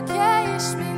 Okej, okay,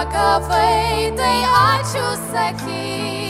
Dacă vei te aciu să chii.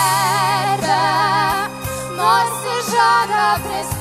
verda, nors ir žada pristatyti.